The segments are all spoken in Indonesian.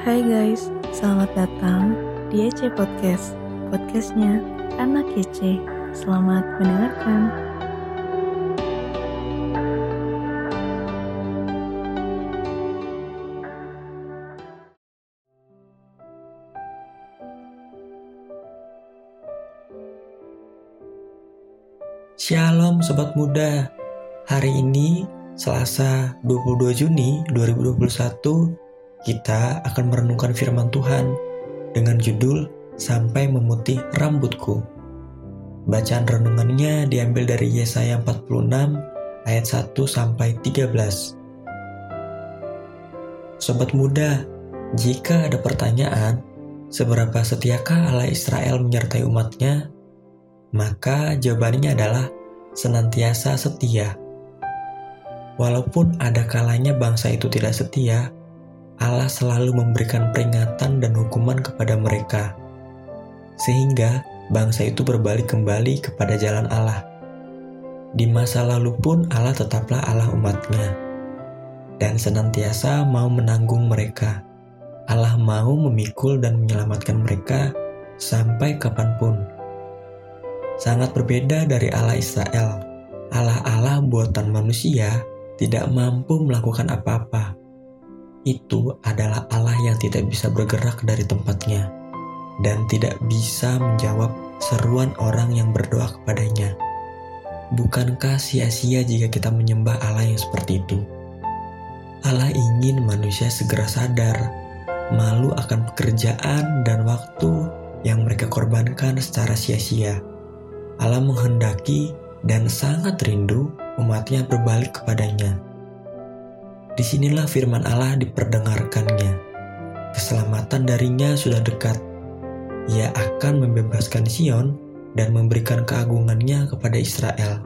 Hai guys, selamat datang di EC Podcast Podcastnya Anak EC Selamat mendengarkan. Shalom Sobat Muda. Hari ini Selasa 22 Juni 2021 kita akan merenungkan firman Tuhan dengan judul Sampai Memutih Rambutku. Bacaan renungannya diambil dari Yesaya 46 ayat 1 sampai 13. Sobat muda, jika ada pertanyaan, seberapa setiakah Allah Israel menyertai umatnya? Maka jawabannya adalah senantiasa setia. Walaupun ada kalanya bangsa itu tidak setia, Allah selalu memberikan peringatan dan hukuman kepada mereka, sehingga bangsa itu berbalik kembali kepada jalan Allah. Di masa lalu pun Allah tetaplah Allah umatnya, dan senantiasa mau menanggung mereka. Allah mau memikul dan menyelamatkan mereka sampai kapan pun. Sangat berbeda dari Allah Israel. Allah-Allah buatan manusia tidak mampu melakukan apa-apa itu adalah Allah yang tidak bisa bergerak dari tempatnya dan tidak bisa menjawab seruan orang yang berdoa kepadanya. Bukankah sia-sia jika kita menyembah Allah yang seperti itu? Allah ingin manusia segera sadar, malu akan pekerjaan dan waktu yang mereka korbankan secara sia-sia. Allah menghendaki dan sangat rindu umatnya berbalik kepadanya Di sinilah firman Allah diperdengarkannya. Keselamatan darinya sudah dekat. Ia akan membebaskan Sion dan memberikan keagungannya kepada Israel.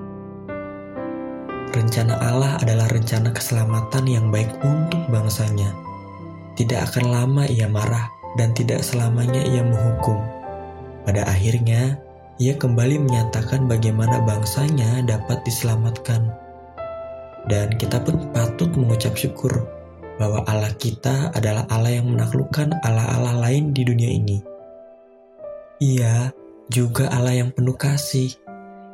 Rencana Allah adalah rencana keselamatan yang baik untuk bangsanya. Tidak akan lama ia marah dan tidak selamanya ia menghukum. Pada akhirnya, ia kembali menyatakan bagaimana bangsanya dapat diselamatkan dan kita pun patut mengucap syukur bahwa Allah kita adalah Allah yang menaklukkan Allah-Allah lain di dunia ini. Ia juga Allah yang penuh kasih.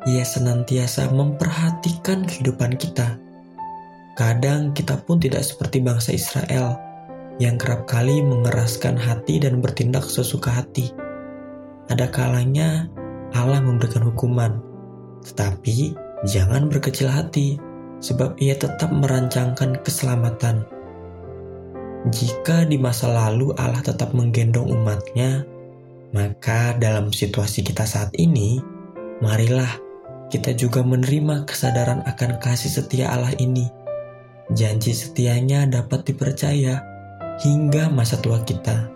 Ia senantiasa memperhatikan kehidupan kita. Kadang kita pun tidak seperti bangsa Israel yang kerap kali mengeraskan hati dan bertindak sesuka hati. Ada kalanya Allah memberikan hukuman, tetapi jangan berkecil hati sebab ia tetap merancangkan keselamatan. Jika di masa lalu Allah tetap menggendong umatnya, maka dalam situasi kita saat ini, marilah kita juga menerima kesadaran akan kasih setia Allah ini. Janji setianya dapat dipercaya hingga masa tua kita.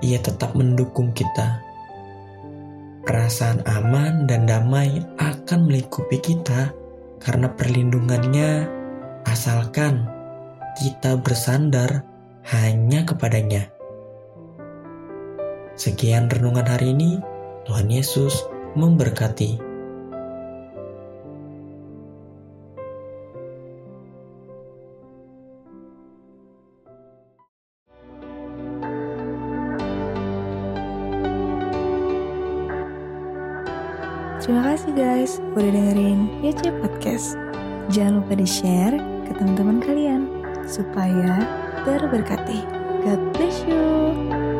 Ia tetap mendukung kita. Perasaan aman dan damai akan melingkupi kita karena perlindungannya asalkan kita bersandar hanya kepadanya. Sekian renungan hari ini, Tuhan Yesus memberkati. Terima kasih guys udah dengerin YC Podcast. Jangan lupa di-share ke teman-teman kalian supaya terberkati. God bless you.